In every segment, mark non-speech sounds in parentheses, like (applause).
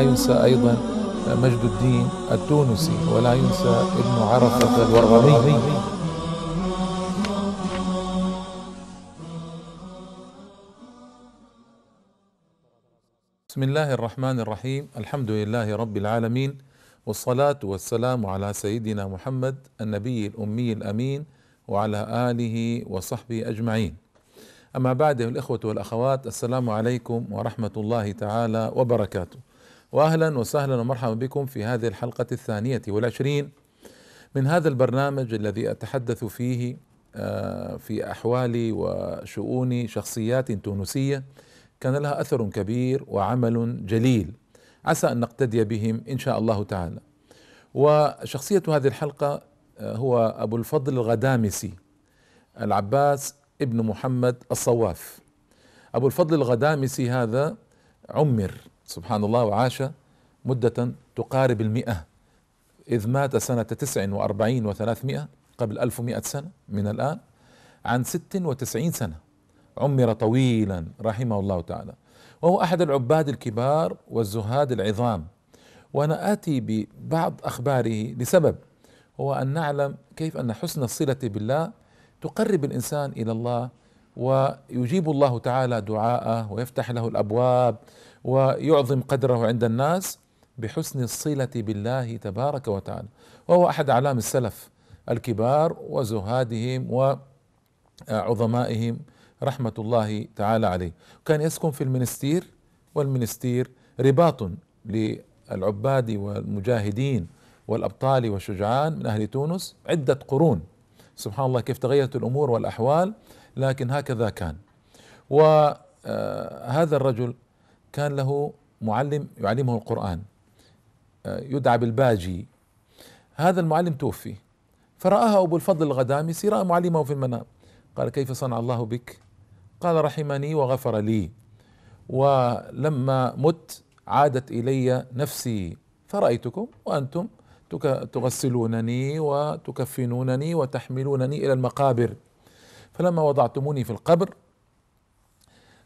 ينسى أيضا مجد الدين التونسي ولا ينسى ابن عرفة الورغمي بسم الله الرحمن الرحيم. الحمد لله رب العالمين والصلاة والسلام على سيدنا محمد النبي الأمي الأمين وعلى آله وصحبه أجمعين. أما بعد الإخوة والأخوات السلام عليكم ورحمة الله تعالى وبركاته. وأهلا وسهلا ومرحبا بكم في هذه الحلقة الثانية والعشرين من هذا البرنامج الذي أتحدث فيه آه، في أحوال وشؤون شخصيات تونسية. كان لها أثر كبير وعمل جليل. عسى أن نقتدي بهم إن شاء الله تعالى. وشخصية هذه الحلقة آه، هو أبو الفضل الغدامسي العباس ابن محمد الصواف. أبو الفضل الغدامسي هذا عمر. سبحان الله وعاش مدة تقارب المئة إذ مات سنة تسع وأربعين وثلاثمائة قبل ألف ومائة سنة من الآن عن ست وتسعين سنة. عمر طويلا رحمه الله تعالى. وهو أحد العباد الكبار والزهاد العظام. وأنا آتي ببعض أخباره لسبب. هو أن نعلم كيف أن حسن الصلة بالله تقرب الإنسان إلى الله ويجيب الله تعالى دعاءه ويفتح له الأبواب ويعظم قدره عند الناس بحسن الصلة بالله تبارك وتعالى. وهو أحد أعلام السلف الكبار وزهادهم وعظمائهم رحمة الله تعالى عليه. كان يسكن في المنستير والمنستير رباط للعباد والمجاهدين والأبطال والشجعان من أهل تونس عدة قرون. سبحان الله كيف تغيرت الأمور والأحوال لكن هكذا كان. وهذا الرجل كان له معلم يعلمه القرآن يدعى بالباجي. هذا المعلم توفي فرآه أبو الفضل الغدامسي رأى معلمه في المنام. قال كيف صنع الله بك؟ قال رحمني وغفر لي. ولما مت عادت إلي نفسي فرأيتكم وأنتم تغسلونني وتكفنونني وتحملونني إلى المقابر. فلما وضعتموني في القبر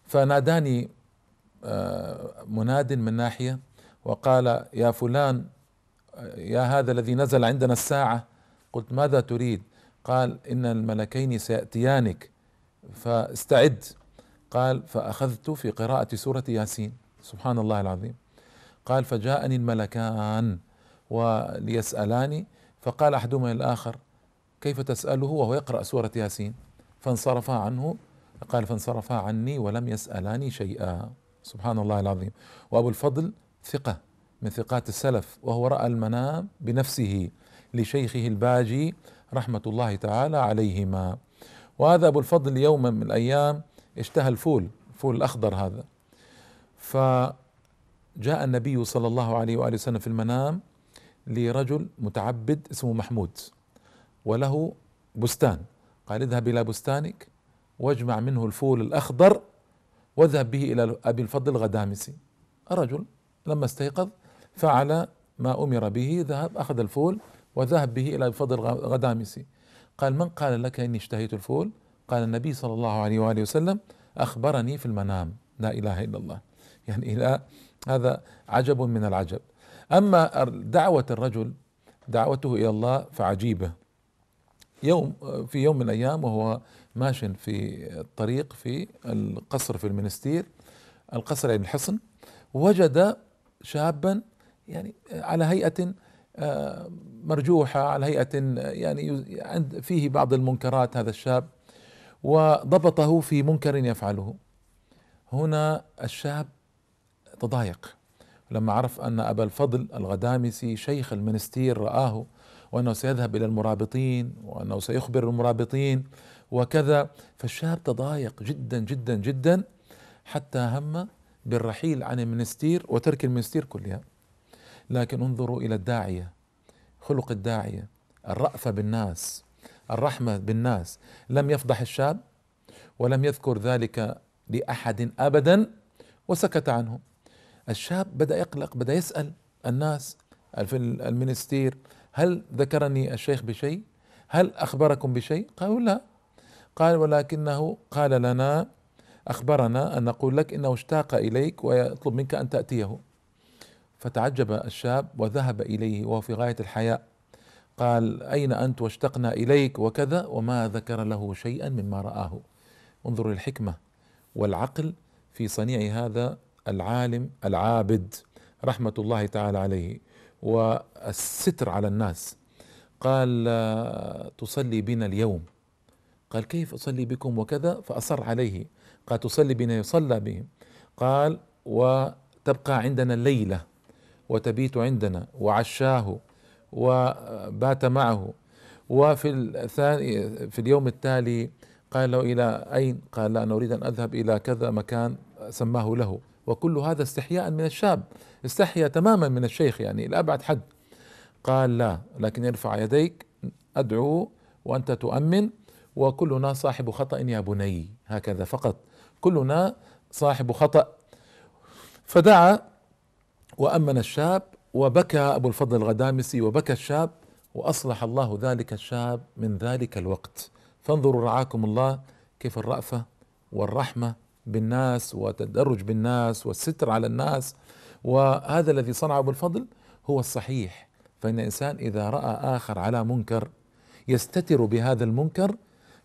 فناداني آه، مناد من ناحية وقال يا فلان يا هذا الذي نزل عندنا الساعة قلت ماذا تريد؟ قال إن الملكين سيأتيانك فاستعد. قال فأخذت في قراءة سورة ياسين. سبحان الله العظيم. قال فجاءني الملكان وليسألاني فقال أحدهما للآخر كيف تسأله؟ وهو يقرأ سورة ياسين. فانصرفا عنه قال فانصرفا عني ولم يسألاني شيئا. سبحان الله العظيم. وأبو الفضل ثقة من ثقات السلف وهو رأى المنام بنفسه لشيخه الباجي رحمة الله تعالى عليهما. وهذا أبو الفضل يوما من الأيام اشتهى الفول الفول الأخضر هذا. فجاء النبي صلى الله عليه وآله وسلم في المنام لرجل متعبد اسمه محمود وله بستان. قال اذهب إلى بستانك واجمع منه الفول الأخضر واذهب به إلى أبي الفضل الغدامسي. الرجل لما استيقظ فعل ما أمر به ذهب أخذ الفول وذهب به إلى أبي الفضل الغدامسي. قال من قال لك إني اشتهيت الفول؟ قال النبي صلى الله عليه وآله وسلم أخبرني في المنام. لا إله إلا الله. (laughs) يعني إلى هذا عجب من العجب. أما دعوه الرجل دعوته إلى الله فعجيبة. يوم في يوم من الأيام وهو ماش في الطريق في القصر في المنستير القصر يعني الحصن وجد شابا يعني على هيئة آه، مرجوحة على هيئة يعني عند فيه بعض المنكرات هذا الشاب وضبطه في منكر يفعله. هنا الشاب تضايق. لما عرف أن أبا الفضل الغدامسي شيخ المنستير رآه وأنه سيذهب إلى المرابطين وأنه سيخبر المرابطين وكذا. فالشاب تضايق جدا جدا جدا حتى هم بالرحيل عن المنستير وترك المنستير كلها. لكن انظروا إلى الداعية خلق الداعية الرأفة بالناس الرحمة بالناس. لم يفضح الشاب ولم يذكر ذلك لأحد أبدا وسكت عنه. الشاب بدأ يقلق بدأ يسأل الناس في المنستير هل ذكرني الشيخ بشيء؟ هل أخبركم بشيء؟ قالوا لا. قال ولكنه قال لنا أخبرنا أن نقول لك إنه اشتاق إليك ويطلب منك أن تأتيه. فتعجب الشاب وذهب إليه وهو في غاية الحياء. قال أين أنت واشتقنا إليك وكذا وما ذكر له شيئا مما رآه. انظروا الحكمه والعقل في صنيع هذا العالم العابد. رحمة الله تعالى عليه. والستر على الناس. قال تصلي بنا اليوم. قال كيف أصلي بكم وكذا؟ فأصر عليه. قال تصلي بنا. يصلى بهم قال وتبقى عندنا الليلة وتبيت عندنا وعشاه وبات معه وفي الثاني في اليوم التالي قال له إلى أين؟ قال لا أنا اريد أن أذهب إلى كذا مكان سماه له. وكل هذا استحياء من الشاب استحيا تماما من الشيخ يعني لابعد حد. قال لا لكن ارفع يديك أدعو وأنت تؤمن وكلنا صاحب خطأ يا بني هكذا فقط. كلنا صاحب خطأ. فدعا وأمن الشاب وبكى أبو الفضل الغدامسي وبكى الشاب وأصلح الله ذلك الشاب من ذلك الوقت. فانظروا رعاكم الله كيف الرأفة والرحمة بالناس والتدرج بالناس والستر على الناس وهذا الذي صنعه أبو الفضل هو الصحيح. فإن الإنسان إذا رأى آخر على منكر يستتر بهذا المنكر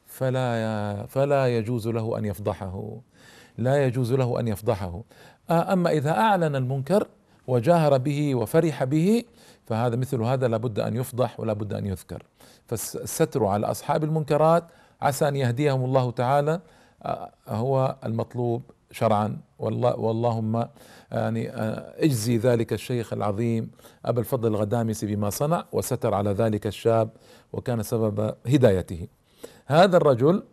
فلا فلا يجوز له أن يفضحه. لا يجوز له أن يفضحه. أما إذا أعلن المنكر وجاهر به وفرح به فهذا مثل هذا لابد أن يفضح ولا بد أن يذكر. فالستر على أصحاب المنكرات عسى أن يهديهم الله تعالى هو المطلوب شرعا. والله واللهم يعني اجزي ذلك الشيخ العظيم ابا الفضل الغدامسي بما صنع وستر على ذلك الشاب وكان سبب هدايته. هذا الرجل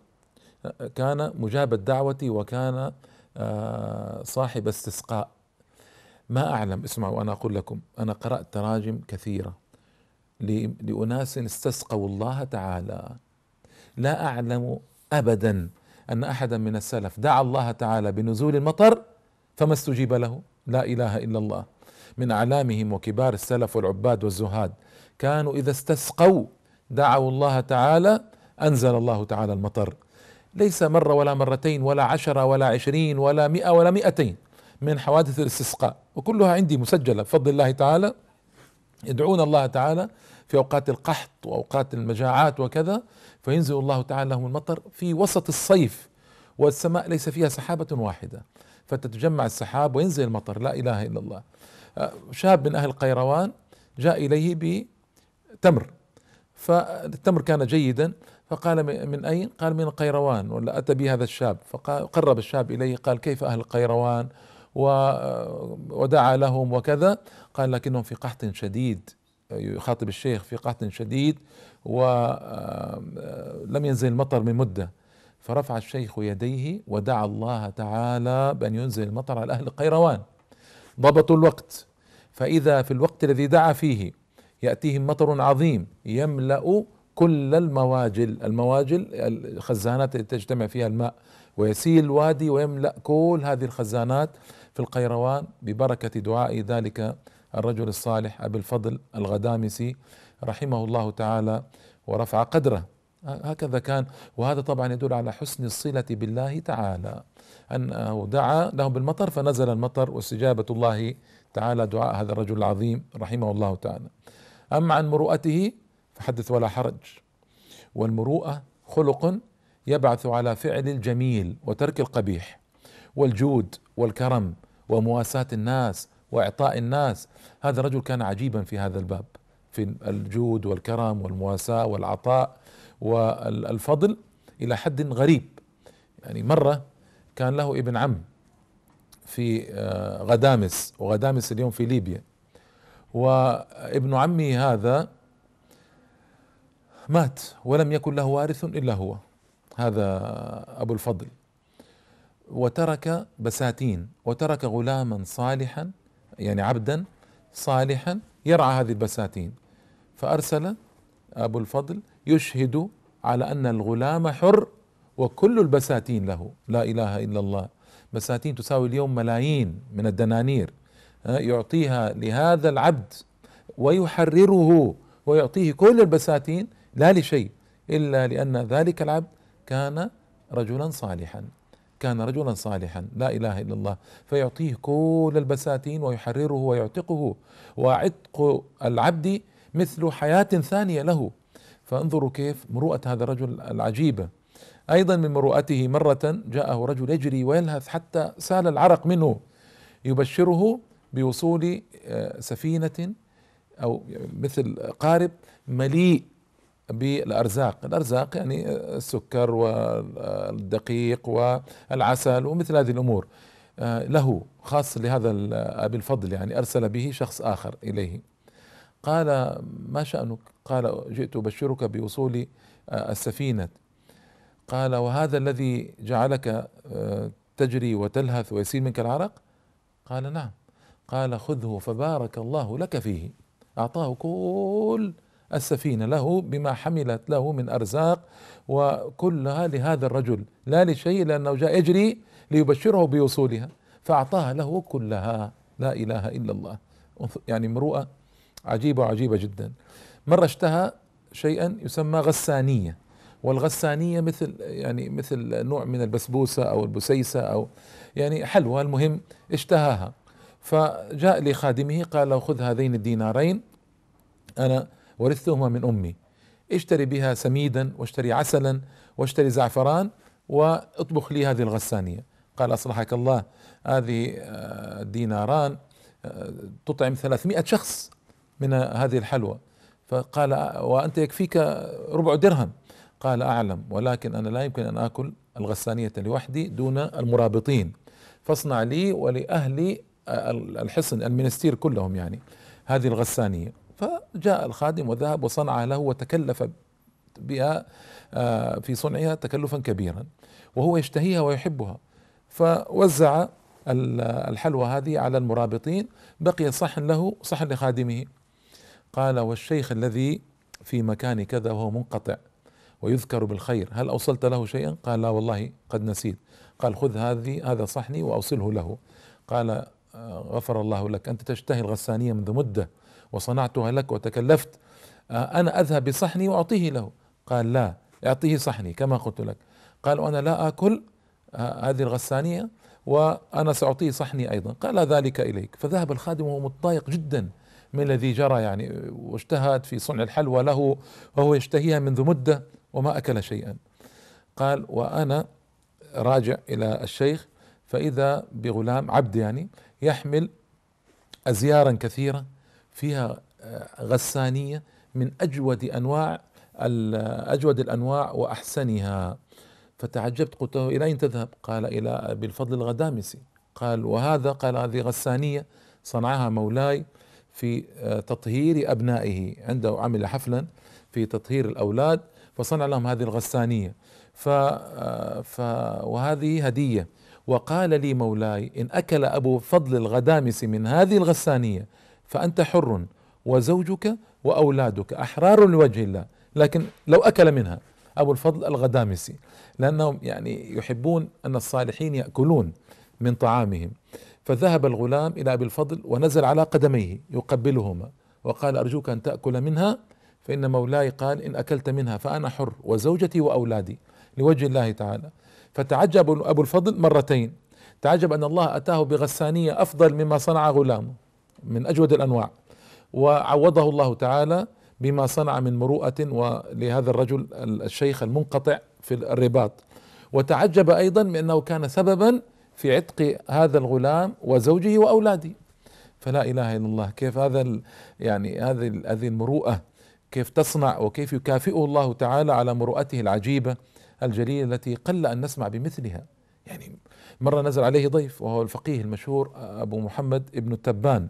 كان مجاب الدعوة وكان آه، صاحب استسقاء. ما أعلم اسمعوا أنا أقول لكم أنا قرأت تراجم كثيرة لأناس استسقوا الله تعالى. لا أعلم أبدا أن أحدا من السلف دعا الله تعالى بنزول المطر فما استجيب له؟ لا إله إلا الله. من أعلامهم وكبار السلف والعباد والزهاد كانوا إذا استسقوا دعوا الله تعالى أنزل الله تعالى المطر. ليس مرة ولا مرتين ولا عشرة ولا عشرين ولا مئة ولا مئتين من حوادث الاستسقاء وكلها عندي مسجلة بفضل الله تعالى. يدعون الله تعالى في أوقات القحط وأوقات المجاعات وكذا فينزل الله تعالى لهم المطر في وسط الصيف والسماء ليس فيها سحابة واحدة فتتجمع السحاب وينزل المطر. لا إله إلا الله. شاب من أهل قيروان جاء إليه بتمر فالتمر كان جيدا فقال من أين؟ قال من القيروان ولا أتى به هذا الشاب فقرب الشاب إليه قال كيف أهل القيروان ودعا لهم وكذا. قال لكنهم في قحط شديد. يخاطب الشيخ في قحط شديد ولم ينزل المطر من مدة. فرفع الشيخ يديه ودعا الله تعالى بأن ينزل المطر على أهل القيروان ضبطوا الوقت. فإذا في الوقت الذي دعا فيه يأتيهم مطر عظيم يملأ كل المواجل المواجل الخزانات اللي تجتمع فيها الماء ويسيل الوادي ويملأ كل هذه الخزانات في القيروان ببركة دعاء ذلك الرجل الصالح أبي الفضل الغدامسي رحمه الله تعالى ورفع قدره. هكذا كان. وهذا طبعا يدل على حسن الصلة بالله تعالى. أنه دعا لهم بالمطر فنزل المطر واستجابة الله تعالى دعاء هذا الرجل العظيم رحمه الله تعالى. أما عن مروءته فحدث ولا حرج. والمروءة خلق يبعث على فعل الجميل وترك القبيح والجود والكرم ومواساة الناس وإعطاء الناس. هذا الرجل كان عجيبا في هذا الباب في الجود والكرم والمواساة والعطاء والفضل إلى حد غريب. يعني مرة كان له ابن عم في آه، غدامس وغدامس اليوم في ليبيا. وابن عمي هذا مات ولم يكن له وارث إلا هو هذا أبو الفضل. وترك بساتين وترك غلاما صالحا يعني عبدا صالحا يرعى هذه البساتين. فأرسل أبو الفضل يشهد على أن الغلام حر وكل البساتين له. لا إله إلا الله. بساتين تساوي اليوم ملايين من الدنانير. يعطيها لهذا العبد ويحرره ويعطيه كل البساتين لا لشيء إلا لأن ذلك العبد كان رجلا صالحا. كان رجلا صالحا لا إله إلا الله فيعطيه كل البساتين ويحرره ويعتقه وعتق العبد مثل حياة ثانية له. فانظروا كيف مروءة هذا الرجل العجيبه أيضا من مروءته مرة جاءه رجل يجري ويلهث حتى سال العرق منه يبشره بوصول آه، سفينة أو مثل قارب مليء بالأرزاق، الأرزاق يعني السكر والدقيق والعسل ومثل هذه الأمور له خاص لهذا أبي الفضل يعني أرسل به شخص آخر إليه. قال ما شأنك؟ قال جئت أبشرك بوصول السفينة. قال وهذا الذي جعلك آه، تجري وتلهث ويسيل منك العرق؟ قال نعم. قال خذه فبارك الله لك فيه. أعطاه كل السفينة له بما حملت له من أرزاق وكلها لهذا الرجل لا لشيء لأنه جاء يجري ليبشره بوصولها فأعطاها له كلها. لا إله إلا الله. يعني مروءة عجيبة وعجيبة جدا. مرة اشتهى شيئا يسمى غسانية والغسانية مثل يعني مثل نوع من البسبوسة أو البسيسة أو يعني حلوى المهم اشتهاها. فجاء لخادمه قال له خذ هذين الدينارين أنا ورثتهما من أمي. اشتري بها سميدا واشتري عسلا واشتري زعفران وأطبخ لي هذه الغسانية. قال أصلحك الله هذه آه، ديناران آه، تطعم ثلاثمائة شخص من هذه الحلوى. فقال وأنت يكفيك ربع درهم. قال أعلم ولكن أنا لا يمكن أن آكل الغسانية لوحدي دون المرابطين. فاصنع لي ولأهلي آه، الحصن المنستير كلهم يعني هذه الغسانية. فجاء الخادم وذهب وصنع له وتكلف بها آه، في صنعها تكلفا كبيرا وهو يشتهيها ويحبها. فوزع الحلوى هذه على المرابطين بقي صحن له صحن لخادمه. قال والشيخ الذي في مكان كذا وهو منقطع ويذكر بالخير هل أوصلت له شيئا؟ قال لا والله قد نسيت. قال خذ هذه هذا صحني وأوصله له. قال آه، غفر الله لك أنت تشتهي الغسانية منذ مدة وصنعتها لك وتكلفت. آه، أنا أذهب بصحني وأعطيه له. قال لا أعطيه صحني كما قلت لك. قال وأنا لا آكل آه، هذه الغسانية وأنا سأعطيه صحني أيضا. قال ذلك إليك. فذهب الخادم وهو متضايق جدا من الذي جرى يعني واجتهد في صنع الحلوى له وهو يشتهيها منذ مدة وما أكل شيئا. قال وأنا راجع إلى الشيخ فإذا بغلام عبد يعني يحمل أزيارا كثيرة فيها آه، غسانية من أجود أنواع أجود الأنواع وأحسنها. فتعجبت قلت له إلى أين تذهب؟ قال إلى أبي الفضل الغدامسي. قال وهذا؟ قال هذه غسانية صنعها مولاي في آه، تطهير أبنائه. عنده عمل حفلا في تطهير الأولاد فصنع لهم هذه الغسانية. ف, آه، ف وهذه هدية. وقال لي مولاي إن أكل أبو فضل الغدامسي من هذه الغسانية فأنت حر وزوجك وأولادك أحرار لوجه الله. لكن لو أكل منها أبو الفضل الغدامسي لأنهم يعني يحبون أن الصالحين يأكلون من طعامهم. فذهب الغلام إلى أبي الفضل ونزل على قدميه يقبلهما وقال أرجوك أن تأكل منها فإن مولاي قال إن أكلت منها فأنا حر وزوجتي وأولادي لوجه الله تعالى. فتعجب أبو الفضل مرتين. تعجب أن الله أتاه بغسانية أفضل مما صنع غلامه. من أجود الأنواع. وعوضه الله تعالى بما صنع من مروءة ولهذا الرجل الشيخ المنقطع في الرباط. وتعجب أيضا بأنه كان سببا في عتق هذا الغلام وزوجه وأولاده. فلا إله إلا الله كيف هذا يعني هذه هذه المروءة كيف تصنع وكيف يكافئه الله تعالى على مروءته العجيبة الجليلة التي قل أن نسمع بمثلها. يعني مرة نزل عليه ضيف وهو الفقيه المشهور أبو محمد ابن التبان.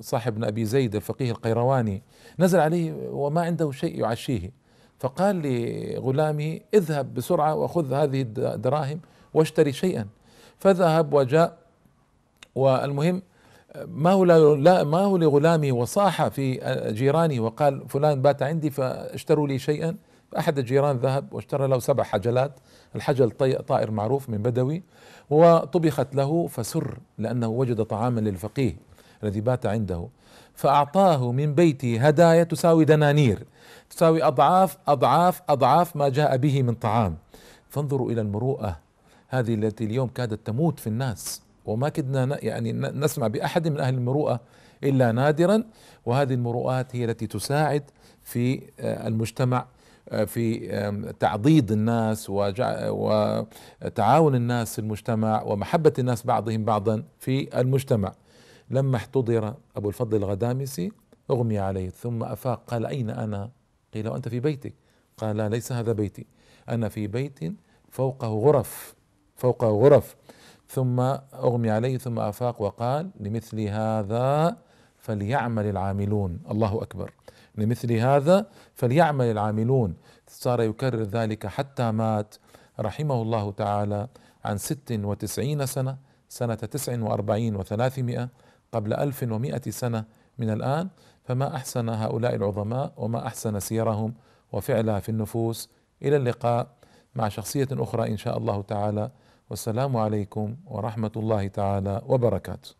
صاحب ابن ابي زيد الفقيه القيرواني نزل عليه وما عنده شيء يعشيه. فقال لغلامه اذهب بسرعة وخذ هذه الدراهم واشتري شيئا. فذهب وجاء والمهم ما هو لا ما هو لغلامه وصاح في جيرانه وقال فلان بات عندي فاشتروا لي شيئا؟ أحد الجيران ذهب واشترى له سبع حجلات الحجل طائر معروف من بدوي وطبخت له فسر لأنه وجد طعاما للفقيه الذي بات عنده. فأعطاه من بيته هدايا تساوي دنانير تساوي أضعاف أضعاف أضعاف ما جاء به من طعام. فانظروا إلى المروءة هذه التي اليوم كادت تموت في الناس وما كدنا يعني نسمع بأحد من أهل المروءة إلا نادرا. وهذه المروءات هي التي تساعد في آه، المجتمع في تعضيد الناس وتعاون الناس في المجتمع ومحبة الناس بعضهم بعضا في المجتمع. لما احتضر أبو الفضل الغدامسي أغمي عليه ثم أفاق قال أين أنا؟ قيل وأنت في بيتك. قال لا ليس هذا بيتي أنا في بيت فوقه غرف فوقه غرف. ثم أغمي عليه ثم أفاق وقال لمثل هذا فليعمل العاملون. الله أكبر. لمثل هذا فليعمل العاملون. صار يكرر ذلك حتى مات رحمه الله تعالى عن ست وتسعين سنة سنة تسع وأربعين وثلاثمائة قبل ألف ومائة سنة من الآن. فما أحسن هؤلاء العظماء وما أحسن سيرهم وفعلها في النفوس؟ إلى اللقاء مع شخصية أخرى إن شاء الله تعالى. والسلام عليكم ورحمة الله تعالى وبركاته.